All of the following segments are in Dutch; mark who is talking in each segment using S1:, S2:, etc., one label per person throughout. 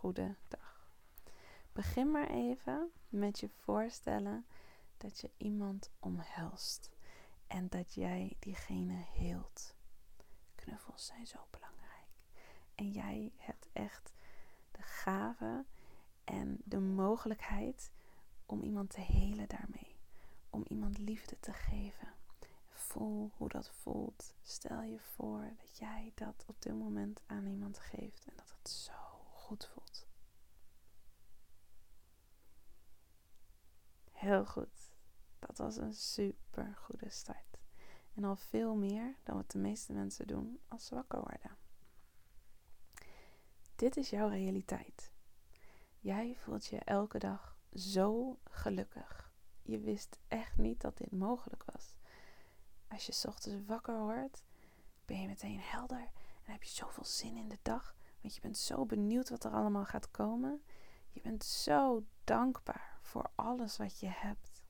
S1: goede dag. Begin maar even met je voorstellen dat je iemand omhelst en dat jij diegene heelt. Knuffels zijn zo belangrijk. En jij hebt echt de gave en de mogelijkheid om iemand te helen daarmee. Om iemand liefde te geven. Voel hoe dat voelt. Stel je voor dat jij dat op dit moment aan iemand geeft en dat het zo voelt. Heel goed. Dat was een super goede start. En al veel meer dan wat de meeste mensen doen als ze wakker worden. Dit is jouw realiteit. Jij voelt je elke dag zo gelukkig. Je wist echt niet dat dit mogelijk was. Als je ochtends wakker wordt, ben je meteen helder en heb je zoveel zin in de dag. Want je bent zo benieuwd wat er allemaal gaat komen. Je bent zo dankbaar voor alles wat je hebt.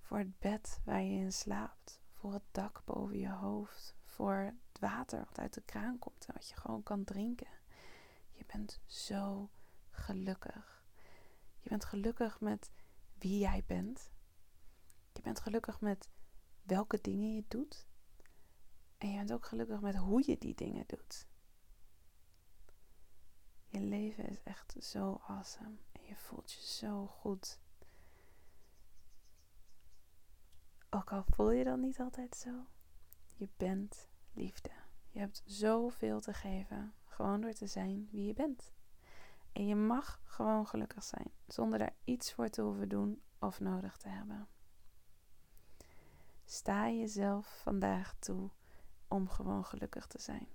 S1: Voor het bed waar je in slaapt. Voor het dak boven je hoofd. Voor het water wat uit de kraan komt en wat je gewoon kan drinken. Je bent zo gelukkig. Je bent gelukkig met wie jij bent. Je bent gelukkig met welke dingen je doet. En je bent ook gelukkig met hoe je die dingen doet. Je leven is echt zo awesome. En je voelt je zo goed. Ook al voel je dat niet altijd zo. Je bent liefde. Je hebt zoveel te geven. Gewoon door te zijn wie je bent. En je mag gewoon gelukkig zijn. Zonder daar iets voor te hoeven doen of nodig te hebben. Sta jezelf vandaag toe om gewoon gelukkig te zijn.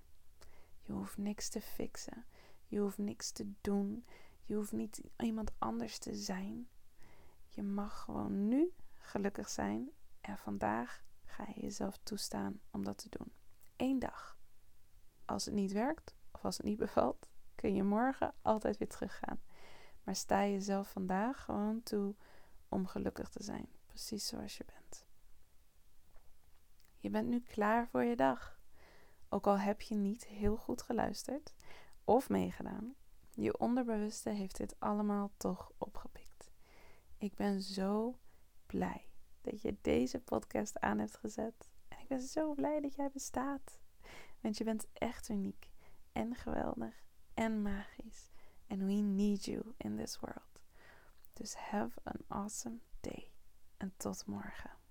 S1: Je hoeft niks te fixen. Je hoeft niks te doen. Je hoeft niet iemand anders te zijn. Je mag gewoon nu gelukkig zijn. En vandaag ga je jezelf toestaan om dat te doen. Eén dag. Als het niet werkt of als het niet bevalt, kun je morgen altijd weer teruggaan. Maar sta jezelf vandaag gewoon toe om gelukkig te zijn. Precies zoals je bent. Je bent nu klaar voor je dag. Ook al heb je niet heel goed geluisterd of meegedaan, je onderbewuste heeft dit allemaal toch opgepikt. Ik ben zo blij dat je deze podcast aan hebt gezet. En ik ben zo blij dat jij bestaat. Want je bent echt uniek en geweldig en magisch. And we need you in this world. Dus have an awesome day. En tot morgen.